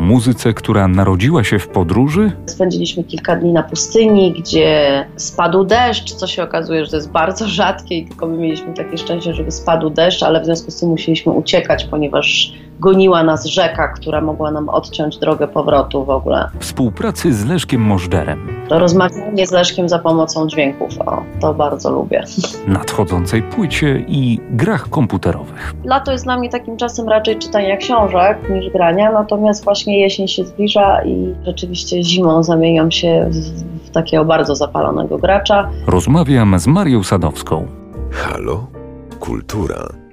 muzyce, która narodziła się w podróży? Spędziliśmy kilka dni na pustyni, gdzie spadł deszcz, co się okazuje, że to jest bardzo rzadkie i tylko my mieliśmy takie szczęście, żeby spadł deszcz, ale w związku z tym musieliśmy uciekać, ponieważ goniła nas rzeka, która mogła nam odciąć drogę powrotu w ogóle. Współpracy z Leszkiem Możderem. To rozmawianie z Leszkiem za pomocą dźwięków, o, to bardzo lubię. Nadchodzącej płycie i grach komputerowych. Lato jest dla mnie takim czasem raczej czytania książek niż grania, natomiast właśnie jesień się zbliża i rzeczywiście zimą zamieniam się w, w takiego bardzo zapalonego gracza. Rozmawiam z Marią Sadowską. Halo? Kultura.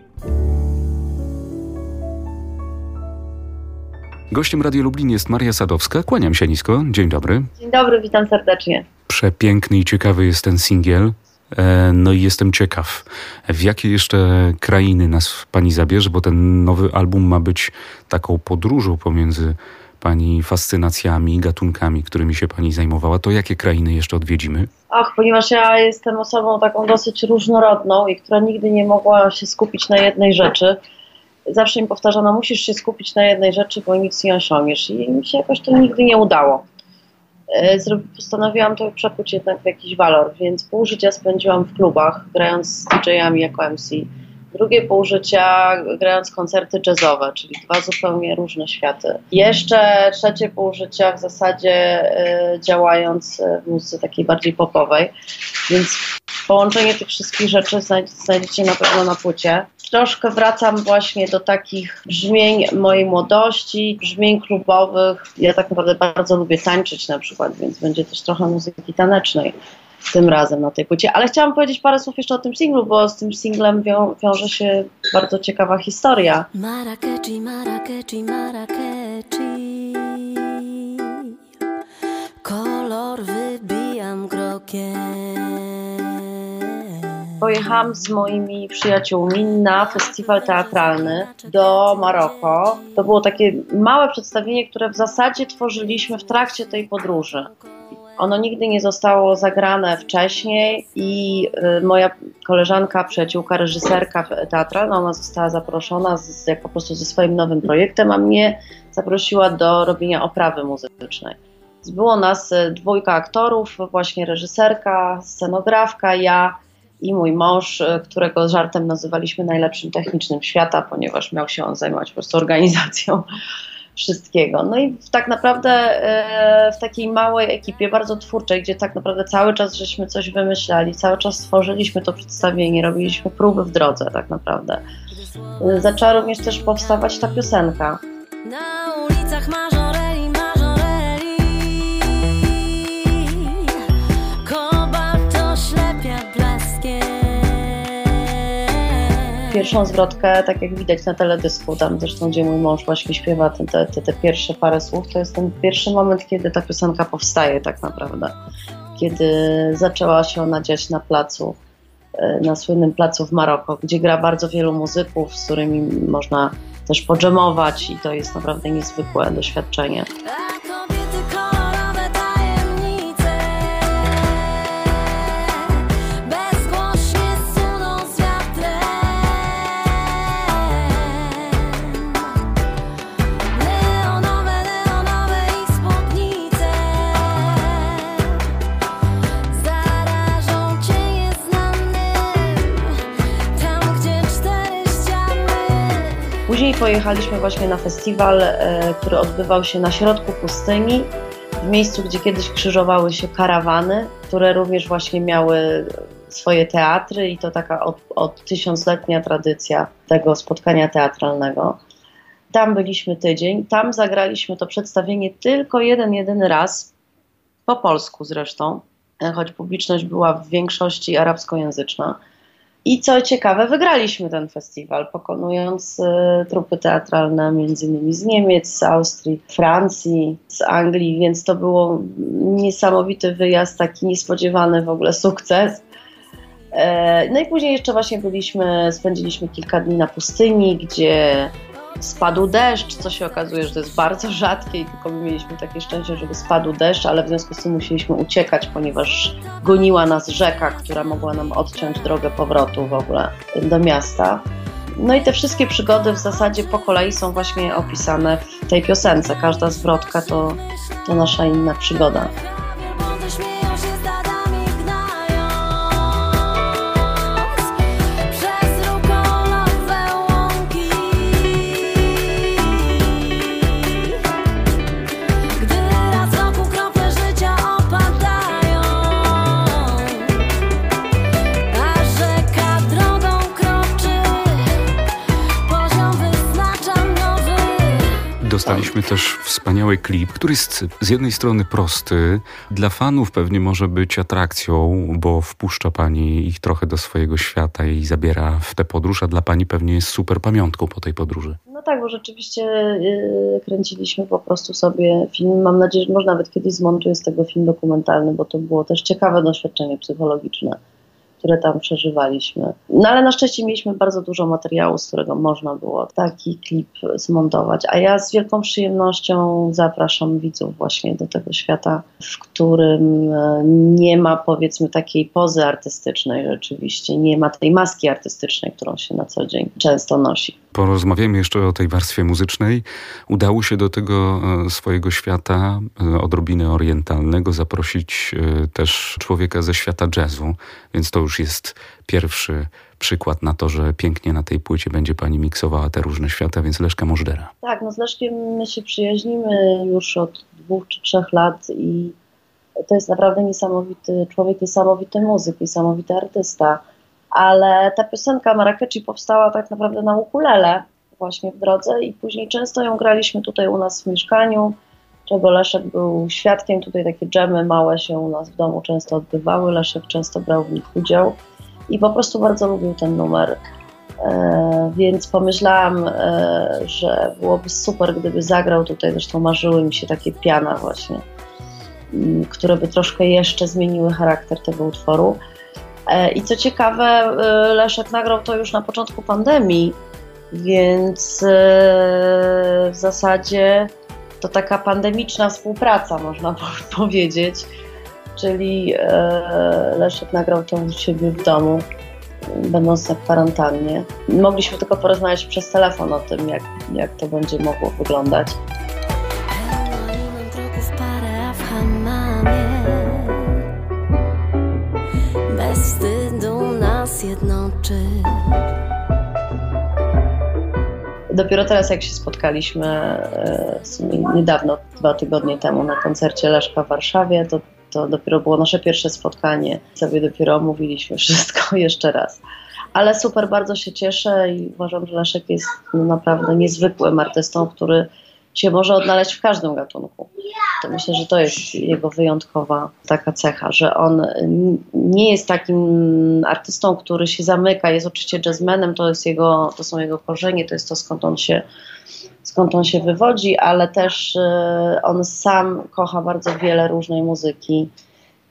Gościem Radio Lublin jest Maria Sadowska. Kłaniam się nisko. Dzień dobry. Dzień dobry, witam serdecznie. Przepiękny i ciekawy jest ten singiel. E, no i jestem ciekaw, w jakie jeszcze krainy nas pani zabierze, bo ten nowy album ma być taką podróżą pomiędzy pani fascynacjami, gatunkami, którymi się pani zajmowała. To jakie krainy jeszcze odwiedzimy? Ach, ponieważ ja jestem osobą taką dosyć różnorodną i która nigdy nie mogła się skupić na jednej rzeczy zawsze mi powtarzano, musisz się skupić na jednej rzeczy, bo nic nie osiągniesz. I mi się jakoś to nigdy nie udało. E, postanowiłam to przekuć jednak w jakiś walor, więc pół życia spędziłam w klubach, grając z DJ-ami jako MC. Drugie pół życia grając koncerty jazzowe, czyli dwa zupełnie różne światy. Jeszcze trzecie pół życia w zasadzie y, działając w muzyce takiej bardziej popowej, więc połączenie tych wszystkich rzeczy znajdziecie na pewno na płycie. Troszkę wracam właśnie do takich brzmień mojej młodości, brzmień klubowych. Ja tak naprawdę bardzo lubię tańczyć na przykład, więc będzie też trochę muzyki tanecznej tym razem na tej płycie. Ale chciałam powiedzieć parę słów jeszcze o tym singlu, bo z tym singlem wią wiąże się bardzo ciekawa historia. Marrakechi, Marrakechi, Marrakechi Pojechałam z moimi przyjaciółmi na festiwal teatralny do Maroko. To było takie małe przedstawienie, które w zasadzie tworzyliśmy w trakcie tej podróży. Ono nigdy nie zostało zagrane wcześniej i y, moja koleżanka, przyjaciółka, reżyserka teatralna, ona została zaproszona z, jak po prostu ze swoim nowym projektem, a mnie zaprosiła do robienia oprawy muzycznej. Było nas y, dwójka aktorów, właśnie reżyserka, scenografka, ja i mój mąż, y, którego żartem nazywaliśmy najlepszym technicznym świata, ponieważ miał się on zajmować po prostu organizacją wszystkiego. No i tak naprawdę e, w takiej małej ekipie, bardzo twórczej, gdzie tak naprawdę cały czas żeśmy coś wymyślali, cały czas stworzyliśmy to przedstawienie, robiliśmy próby w drodze tak naprawdę. E, zaczęła również też powstawać ta piosenka. Na ulicach marzą pierwszą zwrotkę, tak jak widać na teledysku, tam zresztą gdzie mój mąż właśnie śpiewa te, te, te pierwsze parę słów, to jest ten pierwszy moment, kiedy ta piosenka powstaje tak naprawdę. Kiedy zaczęła się ona dziać na placu, e, na słynnym placu w Maroko, gdzie gra bardzo wielu muzyków, z którymi można też podżemować i to jest naprawdę niezwykłe doświadczenie. Pojechaliśmy właśnie na festiwal, e, który odbywał się na środku pustyni, w miejscu, gdzie kiedyś krzyżowały się karawany, które również właśnie miały swoje teatry i to taka od, od tysiącletnia tradycja tego spotkania teatralnego. Tam byliśmy tydzień, tam zagraliśmy to przedstawienie tylko jeden, jedyny raz, po polsku zresztą, e, choć publiczność była w większości arabskojęzyczna. I co ciekawe, wygraliśmy ten festiwal, pokonując y, trupy teatralne innymi z Niemiec, z Austrii, Francji, z Anglii, więc to było niesamowity wyjazd, taki niespodziewany w ogóle sukces. E, no i później jeszcze właśnie byliśmy, spędziliśmy kilka dni na pustyni, gdzie spadł deszcz, co się okazuje, że to jest bardzo rzadkie i tylko my mieliśmy takie szczęście, żeby spadł deszcz, ale w związku z tym musieliśmy uciekać, ponieważ goniła nas rzeka, która mogła nam odciąć drogę powrotu w ogóle do miasta. No i te wszystkie przygody w zasadzie po kolei są właśnie opisane w tej piosence. Każda zwrotka to, to nasza inna przygoda. Dostaliśmy też wspaniały klip, który jest z jednej strony prosty, dla fanów pewnie może być atrakcją, bo wpuszcza pani ich trochę do swojego świata i zabiera w tę podróż, a dla pani pewnie jest super pamiątką po tej podróży. No tak, bo rzeczywiście yy, kręciliśmy po prostu sobie film. Mam nadzieję, że może nawet kiedyś zmontuję z tego film dokumentalny, bo to było też ciekawe doświadczenie psychologiczne które tam przeżywaliśmy. No ale na szczęście mieliśmy bardzo dużo materiału, z którego można było taki klip zmontować. A ja z wielką przyjemnością zapraszam widzów właśnie do tego świata, w którym e, nie ma powiedzmy takiej pozy artystycznej rzeczywiście, nie ma tej maski artystycznej, którą się na co dzień często nosi. Porozmawiamy jeszcze o tej warstwie muzycznej. Udało się do tego e, swojego świata, e, odrobiny orientalnego, zaprosić też człowieka ze świata jazzu, więc to już jest pierwszy przykład na to, że pięknie na tej płycie będzie pani miksowała te różne świata, więc Leszka Możdera. Tak, no z Leszkiem my się przyjaźnimy już od dwóch czy trzech lat i to jest naprawdę niesamowity człowiek, niesamowity muzyk, niesamowity artysta. Ale ta piosenka Marrakechi powstała tak naprawdę na ukulele właśnie w drodze i później często ją graliśmy tutaj u nas w mieszkaniu czego Leszek był świadkiem. Tutaj takie dżemy małe się u nas w domu często odbywały. Leszek często brał w nich udział i po prostu bardzo lubił ten numer. E, więc pomyślałam, e, że byłoby super, gdyby zagrał tutaj. Zresztą marzyły mi się takie piana właśnie, które by troszkę jeszcze zmieniły charakter tego utworu. E, I co ciekawe, e, Leszek nagrał to już na początku pandemii, więc e, w zasadzie to taka pandemiczna współpraca, można powiedzieć. Czyli Leszek nagrał to u siebie w domu, będąc na kwarantannie. Mogliśmy tylko porozmawiać przez telefon o tym, jak, jak to będzie mogło wyglądać. Nas jednoczy. Dopiero teraz, jak się spotkaliśmy e, niedawno, dwa tygodnie temu na koncercie Leszka w Warszawie, to, to dopiero było nasze pierwsze spotkanie. Sobie dopiero omówiliśmy wszystko jeszcze raz. Ale super, bardzo się cieszę i uważam, że Leszek jest naprawdę niezwykłym artystą, który się może odnaleźć w każdym gatunku. To myślę, że to jest jego wyjątkowa taka cecha, że on nie jest takim artystą, który się zamyka, jest oczywiście jazzmenem, to, jest jego, to są jego korzenie, to jest to skąd on się skąd on się wywodzi, ale też y, on sam kocha bardzo wiele różnej muzyki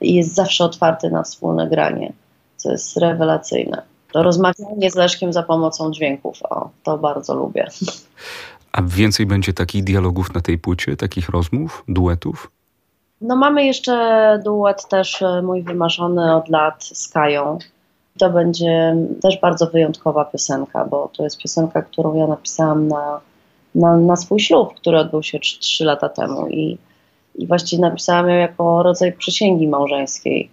i jest zawsze otwarty na wspólne granie, co jest rewelacyjne. To rozmawianie z Leszkiem za pomocą dźwięków, o, to bardzo lubię. A więcej będzie takich dialogów na tej płycie, takich rozmów, duetów? No mamy jeszcze duet też e, mój wymarzony od lat z Kają. To będzie też bardzo wyjątkowa piosenka, bo to jest piosenka, którą ja napisałam na, na, na swój ślub, który odbył się 3 lata temu i, i właściwie napisałam ją jako rodzaj przysięgi małżeńskiej.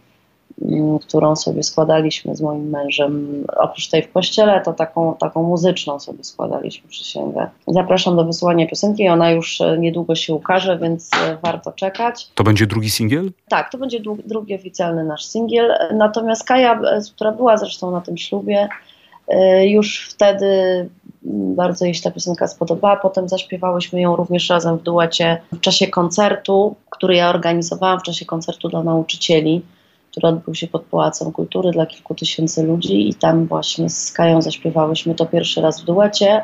Mm, którą sobie składaliśmy z moim mężem. Oprócz tej w kościele, to taką, taką muzyczną sobie składaliśmy przysięgę. Zapraszam do wysłania piosenki, ona już e, niedługo się ukaże, więc e, warto czekać. To będzie drugi singiel? Tak, to będzie drugi oficjalny nasz singiel. Natomiast Kaja, e, która była zresztą na tym ślubie, już wtedy mm, bardzo jej się ta piosenka spodobała. Potem zaśpiewałyśmy ją również razem w duecie w czasie koncertu, który ja organizowałam w czasie koncertu dla nauczycieli który odbył się pod Pałacem Kultury dla kilku tysięcy ludzi i tam właśnie z Kają zaśpiewałyśmy to pierwszy raz w duecie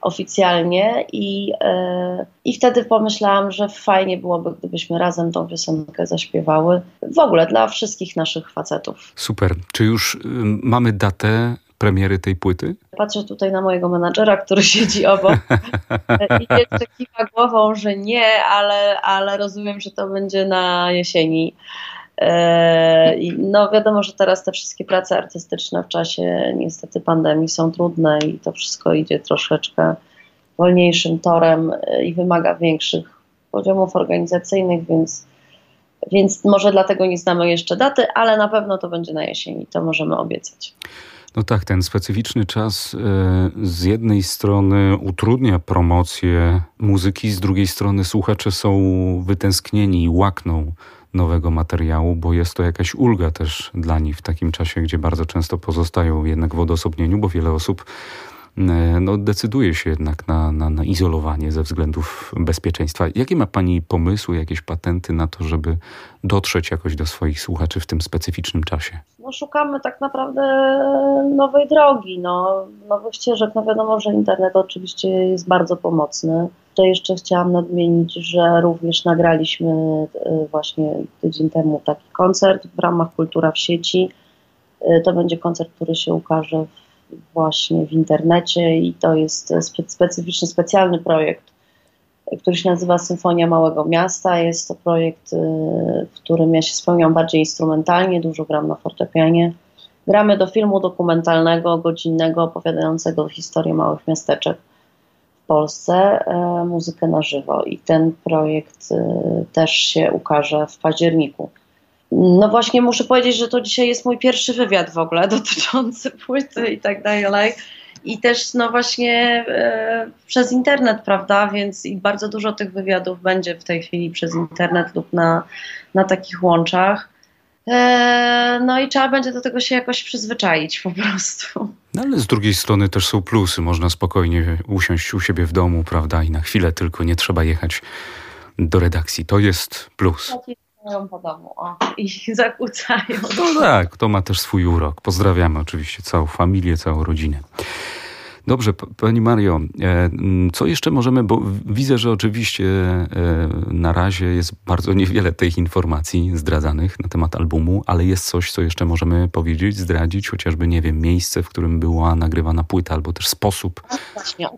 oficjalnie i, yy, i wtedy pomyślałam, że fajnie byłoby, gdybyśmy razem tą piosenkę zaśpiewały. W ogóle dla wszystkich naszych facetów. Super. Czy już y, mamy datę premiery tej płyty? Patrzę tutaj na mojego menadżera, który siedzi obok i jeszcze kiwa głową, że nie, ale, ale rozumiem, że to będzie na jesieni. No wiadomo, że teraz te wszystkie prace artystyczne w czasie niestety pandemii są trudne i to wszystko idzie troszeczkę wolniejszym torem e, i wymaga większych poziomów organizacyjnych, więc, więc może dlatego nie znamy jeszcze daty, ale na pewno to będzie na jesieni, to możemy obiecać. No tak, ten specyficzny czas e, z jednej strony utrudnia promocję muzyki, z drugiej strony słuchacze są wytęsknieni i łakną nowego materiału, bo jest to jakaś ulga też dla nich w takim czasie, gdzie bardzo często pozostają jednak w odosobnieniu, bo wiele osób no, decyduje się jednak na, na, na, izolowanie ze względów bezpieczeństwa. Jakie ma Pani pomysły, jakieś patenty na to, żeby dotrzeć jakoś do swoich słuchaczy w tym specyficznym czasie? No, szukamy tak naprawdę nowej drogi, no, nowych ścieżek. No wiadomo, że internet oczywiście jest bardzo pomocny. To jeszcze chciałam nadmienić, że również nagraliśmy e, właśnie tydzień temu taki koncert w ramach Kultura w sieci. E, to będzie koncert, który się ukaże właśnie w internecie i to jest specyficzny, specjalny projekt, który się nazywa Symfonia Małego Miasta. Jest to projekt, e, w którym ja się spełniam bardziej instrumentalnie, dużo gram na fortepianie. Gramy do filmu dokumentalnego, godzinnego, opowiadającego historię małych miasteczek. Polsce e, muzykę na żywo i ten projekt e, też się ukaże w październiku. No właśnie muszę powiedzieć, że to dzisiaj jest mój pierwszy wywiad w ogóle dotyczący płyty i tak dalej. I też no właśnie e, przez internet, prawda, więc i bardzo dużo tych wywiadów będzie w tej chwili przez internet lub na, na takich łączach. E, no i trzeba będzie do tego się jakoś przyzwyczaić po prostu. No ale z drugiej strony też są plusy. Można spokojnie usiąść u siebie w domu, prawda? I na chwilę tylko nie trzeba jechać do redakcji. To jest plus. Po domu o, i zakłócają. No tak, to ma też swój urok. Pozdrawiamy oczywiście całą familię, całą rodzinę. Dobrze, Pani Mario, e, co jeszcze możemy, bo widzę, że oczywiście e, na razie jest bardzo niewiele tych informacji zdradzanych na temat albumu, ale jest coś, co jeszcze możemy powiedzieć, zdradzić, chociażby, nie wiem, miejsce, w którym była nagrywana płyta, albo też sposób. No właśnie,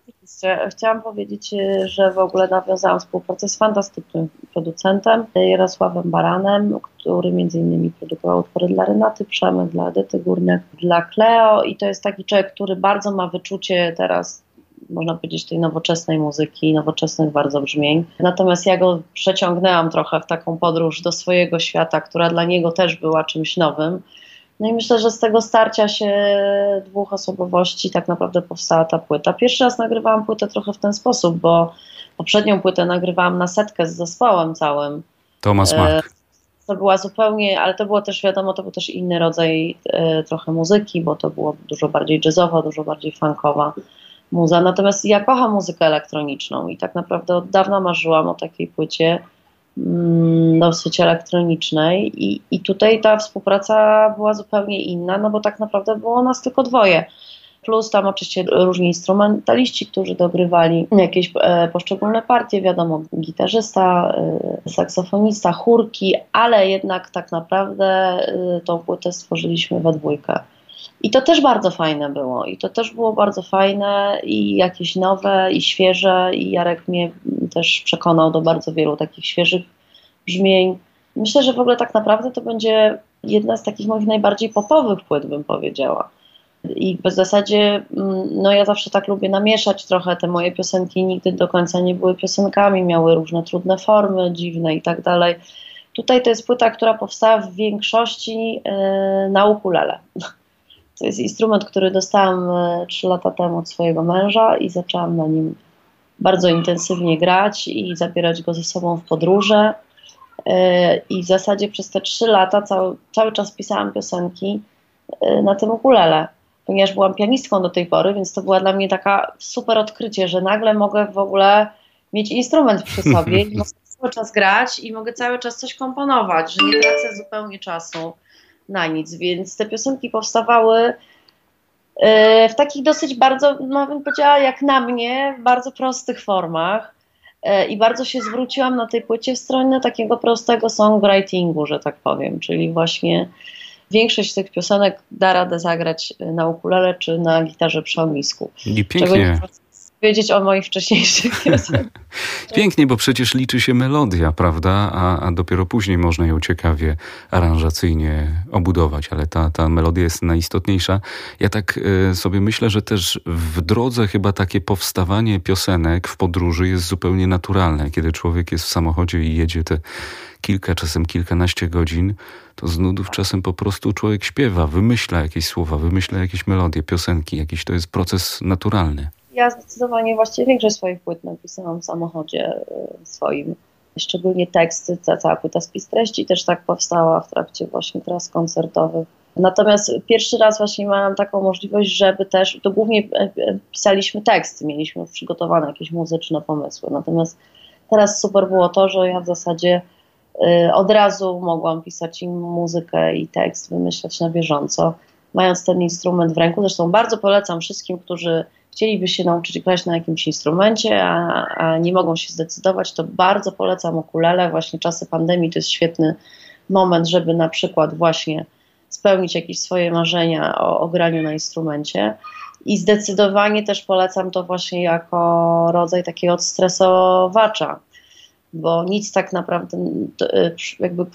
Chciałam powiedzieć, e, że w ogóle nawiązałam współpracę z fantastycznym producentem Jarosławem Baranem, który między innymi produkował utwory dla Renaty Przemek, dla Edyty Górniak, dla Cleo i to jest taki człowiek, który bardzo ma wyczucie teraz można powiedzieć, tej nowoczesnej muzyki, nowoczesnych bardzo brzmień. Natomiast ja go przeciągnęłam trochę w taką podróż do swojego świata, która dla niego też była czymś nowym. No i myślę, że z tego starcia się dwóch osobowości tak naprawdę powstała ta płyta. Pierwszy raz nagrywałam płytę trochę w ten sposób, bo poprzednią płytę nagrywałam na setkę z zespołem całym. Thomas. E, to była zupełnie, ale to było też wiadomo, to był też inny rodzaj e, trochę muzyki, bo to było dużo bardziej jazzowa, dużo bardziej funkowa muza. Natomiast ja kocham muzykę elektroniczną i tak naprawdę od dawna marzyłam o takiej płycie dosyć elektronicznej i, i tutaj ta współpraca była zupełnie inna, no bo tak naprawdę było nas tylko dwoje. Plus tam oczywiście różni instrumentaliści, którzy dogrywali jakieś e, poszczególne partie, wiadomo, gitarzysta, e, saksofonista, chórki, ale jednak tak naprawdę e, tą płytę stworzyliśmy we dwójkę. I to też bardzo fajne było. I to też było bardzo fajne i jakieś nowe i świeże. I Jarek mnie też przekonał do bardzo wielu takich świeżych brzmień. Myślę, że w ogóle tak naprawdę to będzie jedna z takich moich najbardziej popowych płyt, bym powiedziała. I w zasadzie, mm, no ja zawsze tak lubię namieszać trochę te moje piosenki, nigdy do końca nie były piosenkami, miały różne trudne formy, dziwne i tak dalej. Tutaj to jest płyta, która powstała w większości yy, na ukulele. To jest instrument, który dostałam 3 e, lata temu od swojego męża i zaczęłam na nim bardzo intensywnie grać i zabierać go ze sobą w podróże. E, I w zasadzie przez te 3 lata cały, cały czas pisałam piosenki e, na tym ukulele, ponieważ byłam pianistką do tej pory, więc to była dla mnie taka super odkrycie, że nagle mogę w ogóle mieć instrument przy sobie i mogę cały czas grać i mogę cały czas coś komponować, że nie tracę zupełnie czasu na nic, więc te piosenki powstawały e, w takich dosyć bardzo, no bym powiedziała, jak na mnie, bardzo prostych formach. E, I bardzo się zwróciłam na tej płycie w stronę takiego prostego songwritingu, że tak powiem, czyli właśnie większość tych piosenek da radę zagrać na ukulele czy na gitarze przy ognisku. I pięknie, powiedzieć o moich wcześniejszych piosenkach. Pięknie, bo przecież liczy się melodia, prawda? A, a dopiero później można ją ciekawie, aranżacyjnie obudować, ale ta, ta melodia jest najistotniejsza. Ja tak y, sobie myślę, że też w drodze chyba takie powstawanie piosenek w podróży jest zupełnie naturalne. Kiedy człowiek jest w samochodzie i jedzie te kilka, czasem kilkanaście godzin, to z nudów czasem po prostu człowiek śpiewa, wymyśla jakieś słowa, wymyśla jakieś melodie, piosenki, jakiś to jest proces naturalny. Ja zdecydowanie właściwie większość swoich płyt napisałam w samochodzie y, swoim. Szczególnie teksty, ta cała płyta spis treści też tak powstała w trakcie właśnie tras koncertowych. Natomiast pierwszy raz właśnie miałam taką możliwość, żeby też, to głównie e, e, pisaliśmy teksty, mieliśmy przygotowane jakieś muzyczne pomysły. Natomiast teraz super było to, że ja w zasadzie od razu mogłam pisać im muzykę i tekst, wymyślać na bieżąco, mając ten instrument w ręku. Zresztą bardzo polecam wszystkim, którzy chcieliby się nauczyć grać na jakimś instrumencie, a, a, nie mogą się zdecydować, to bardzo polecam ukulele. Właśnie czasy pandemii to jest świetny moment, żeby na przykład właśnie spełnić jakieś swoje marzenia o, o graniu na instrumencie. I zdecydowanie też polecam to właśnie jako rodzaj takiego odstresowacza, bo nic tak naprawdę, jakby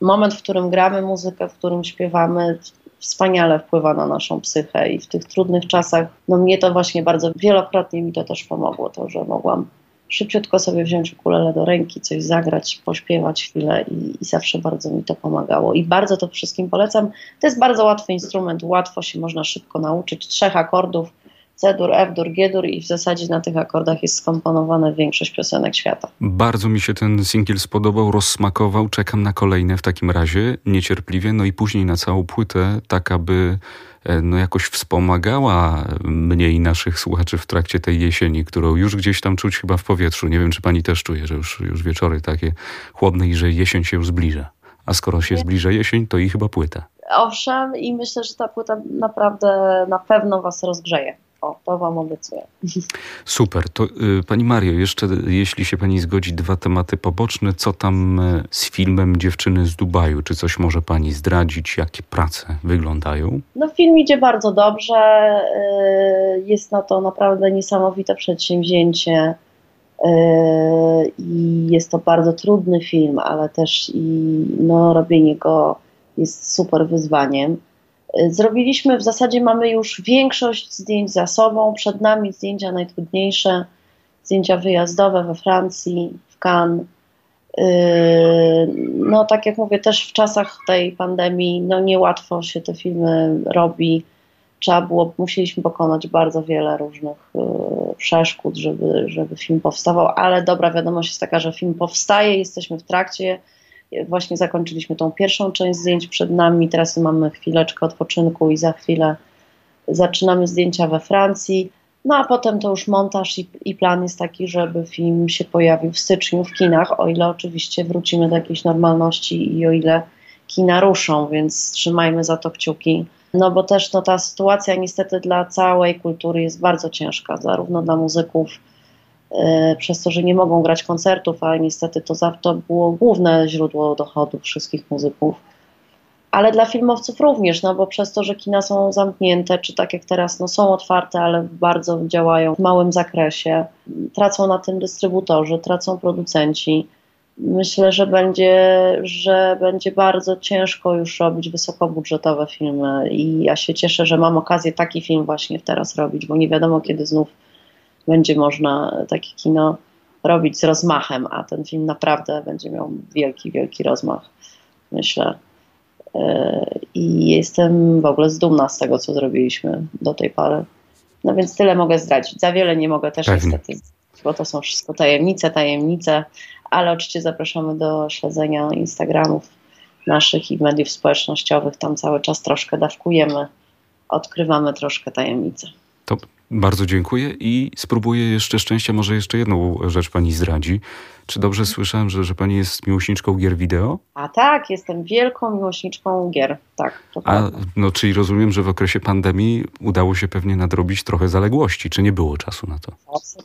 moment, w którym gramy muzykę, w którym śpiewamy, wspaniale wpływa na naszą psychę i w tych trudnych czasach, no mnie to właśnie bardzo wielokrotnie mi to też pomogło, to, że mogłam szybciutko sobie wziąć ukulele do ręki, coś zagrać, pośpiewać chwilę i, i, zawsze bardzo mi to pomagało. I bardzo to wszystkim polecam. To jest bardzo łatwy instrument, łatwo się można szybko nauczyć. Trzech akordów, C-dur, F-dur, G-dur i w zasadzie na tych akordach jest skomponowana większość piosenek świata. Bardzo mi się ten singiel spodobał, rozsmakował. Czekam na kolejne w takim razie, niecierpliwie. No i później na całą płytę, tak aby e, no jakoś wspomagała mnie i naszych słuchaczy w trakcie tej jesieni, którą już gdzieś tam czuć chyba w powietrzu. Nie wiem, czy pani też czuje, że już, już wieczory takie chłodne i że jesień się już zbliża. A skoro się zbliża jesień, to i chyba płyta. Owszem, i myślę, że ta płyta naprawdę na pewno was rozgrzeje. O, to Wam obiecuję. Super. To y, Pani Mario, jeszcze jeśli się Pani zgodzi, dwa tematy poboczne. Co tam y, z filmem Dziewczyny z Dubaju? Czy coś może Pani zdradzić? Jakie prace wyglądają? No film idzie bardzo dobrze. Y, jest na to naprawdę niesamowite przedsięwzięcie. I jest to bardzo trudny film, ale też i no, robienie go jest super wyzwaniem. Zrobiliśmy, w zasadzie mamy już większość zdjęć za sobą, przed nami zdjęcia najtrudniejsze, zdjęcia wyjazdowe we Francji, w Cannes. Yy, no tak jak mówię, też w czasach tej pandemii no niełatwo się te filmy robi. Trzeba było, musieliśmy pokonać bardzo wiele różnych yy, przeszkód, żeby, żeby film powstawał, ale dobra wiadomość jest taka, że film powstaje, jesteśmy w trakcie Właśnie zakończyliśmy tą pierwszą część zdjęć przed nami, teraz mamy chwileczkę odpoczynku i za chwilę zaczynamy zdjęcia we Francji. No a potem to już montaż i, i, plan jest taki, żeby film się pojawił w styczniu w kinach, o ile oczywiście wrócimy do jakiejś normalności i o ile kina ruszą, więc trzymajmy za to kciuki. No bo też no, ta sytuacja niestety dla całej kultury jest bardzo ciężka, zarówno dla muzyków, przez to, że nie mogą grać koncertów, a niestety to, to było główne źródło dochodu wszystkich muzyków. Ale dla filmowców również, no bo przez to, że kina są zamknięte, czy tak jak teraz, no są otwarte, ale bardzo działają w małym zakresie, tracą na tym dystrybutorzy, tracą producenci. Myślę, że będzie, że będzie bardzo ciężko już robić wysokobudżetowe filmy i ja się cieszę, że mam okazję taki film właśnie teraz robić, bo nie wiadomo kiedy znów będzie można takie kino robić z rozmachem, a ten film naprawdę będzie miał wielki, wielki rozmach, myślę. E, I jestem w ogóle zdumna z tego, co zrobiliśmy do tej pory. No więc tyle mogę zdradzić. Za wiele nie mogę też Pewnie. niestety, bo to są wszystko tajemnice, tajemnice, ale oczywiście zapraszamy do śledzenia Instagramów naszych i mediów społecznościowych. Tam cały czas troszkę dawkujemy, odkrywamy troszkę tajemnice. To bardzo dziękuję i spróbuję jeszcze szczęścia, może jeszcze jedną rzecz pani zdradzi. Czy dobrze słyszałem, że, że pani jest miłośniczką gier wideo? A tak, jestem wielką miłośniczką gier, tak. A, no, czyli rozumiem, że w okresie pandemii udało się pewnie nadrobić trochę zaległości, czy nie było czasu na to?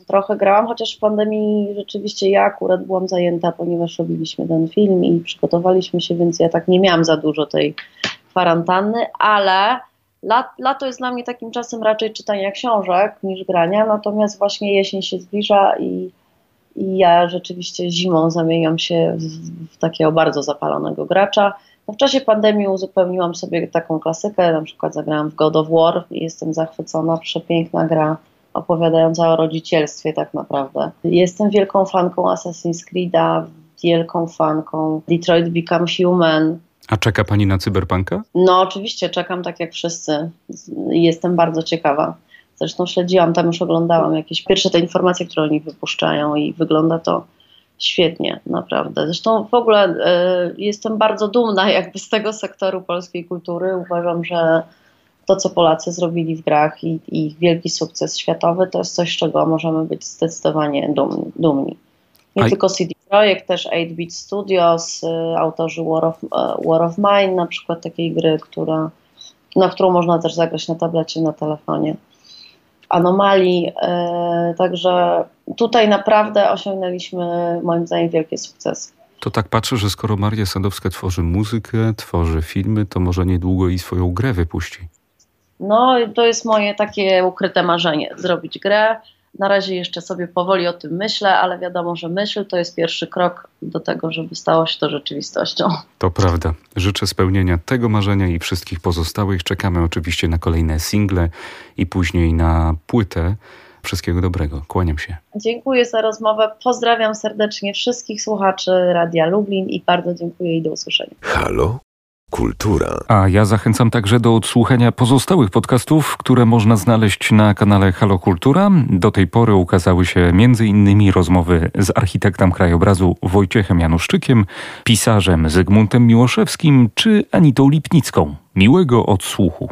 Trochę grałam, chociaż w pandemii rzeczywiście ja akurat byłam zajęta, ponieważ robiliśmy ten film i przygotowaliśmy się, więc ja tak nie miałam za dużo tej kwarantanny, ale Lat, lato jest dla mnie takim czasem raczej czytania książek niż grania, natomiast właśnie jesień się zbliża i, i ja rzeczywiście zimą zamieniam się w, w takiego bardzo zapalonego gracza. No w czasie pandemii uzupełniłam sobie taką klasykę, na przykład zagrałam w God of War i jestem zachwycona, przepiękna gra opowiadająca o rodzicielstwie tak naprawdę. Jestem wielką fanką Assassin's Creed'a, wielką fanką Detroit Become Human. A czeka pani na cyberpunka? No oczywiście, czekam tak jak wszyscy. Jestem bardzo ciekawa. Zresztą śledziłam, tam już oglądałam jakieś pierwsze te informacje, które oni wypuszczają i wygląda to świetnie, naprawdę. Zresztą w ogóle y, jestem bardzo dumna jakby z tego sektoru polskiej kultury. Uważam, że to, co Polacy zrobili w grach i, i ich wielki sukces światowy, to jest coś, z czego możemy być zdecydowanie dumni. dumni. Nie A... tylko CD Projekt, też 8-Bit Studios, y, autorzy War of, y, War of Mine, na przykład takiej gry, która, na którą można też zagrać na tablecie, na telefonie. Anomalii, y, także tutaj naprawdę osiągnęliśmy moim zdaniem wielkie sukcesy. To tak patrzę, że skoro Maria Sadowska tworzy muzykę, tworzy filmy, to może niedługo i swoją grę wypuści. No, to jest moje takie ukryte marzenie, zrobić grę. Na razie jeszcze sobie powoli o tym myślę, ale wiadomo, że myśl to jest pierwszy krok do tego, żeby stało się to rzeczywistością. To prawda. Życzę spełnienia tego marzenia i wszystkich pozostałych. Czekamy oczywiście na kolejne single i później na płytę. Wszystkiego dobrego. Kłaniam się. Dziękuję za rozmowę. Pozdrawiam serdecznie wszystkich słuchaczy Radia Lublin i bardzo dziękuję i do usłyszenia. Halo? Kultura. A ja zachęcam także do odsłuchania pozostałych podcastów, które można znaleźć na kanale Halo Kultura. Do tej pory ukazały się m.in. rozmowy z architektem krajobrazu Wojciechem Januszczykiem, pisarzem Zygmuntem Miłoszewskim czy Anitą Lipnicką. Miłego odsłuchu.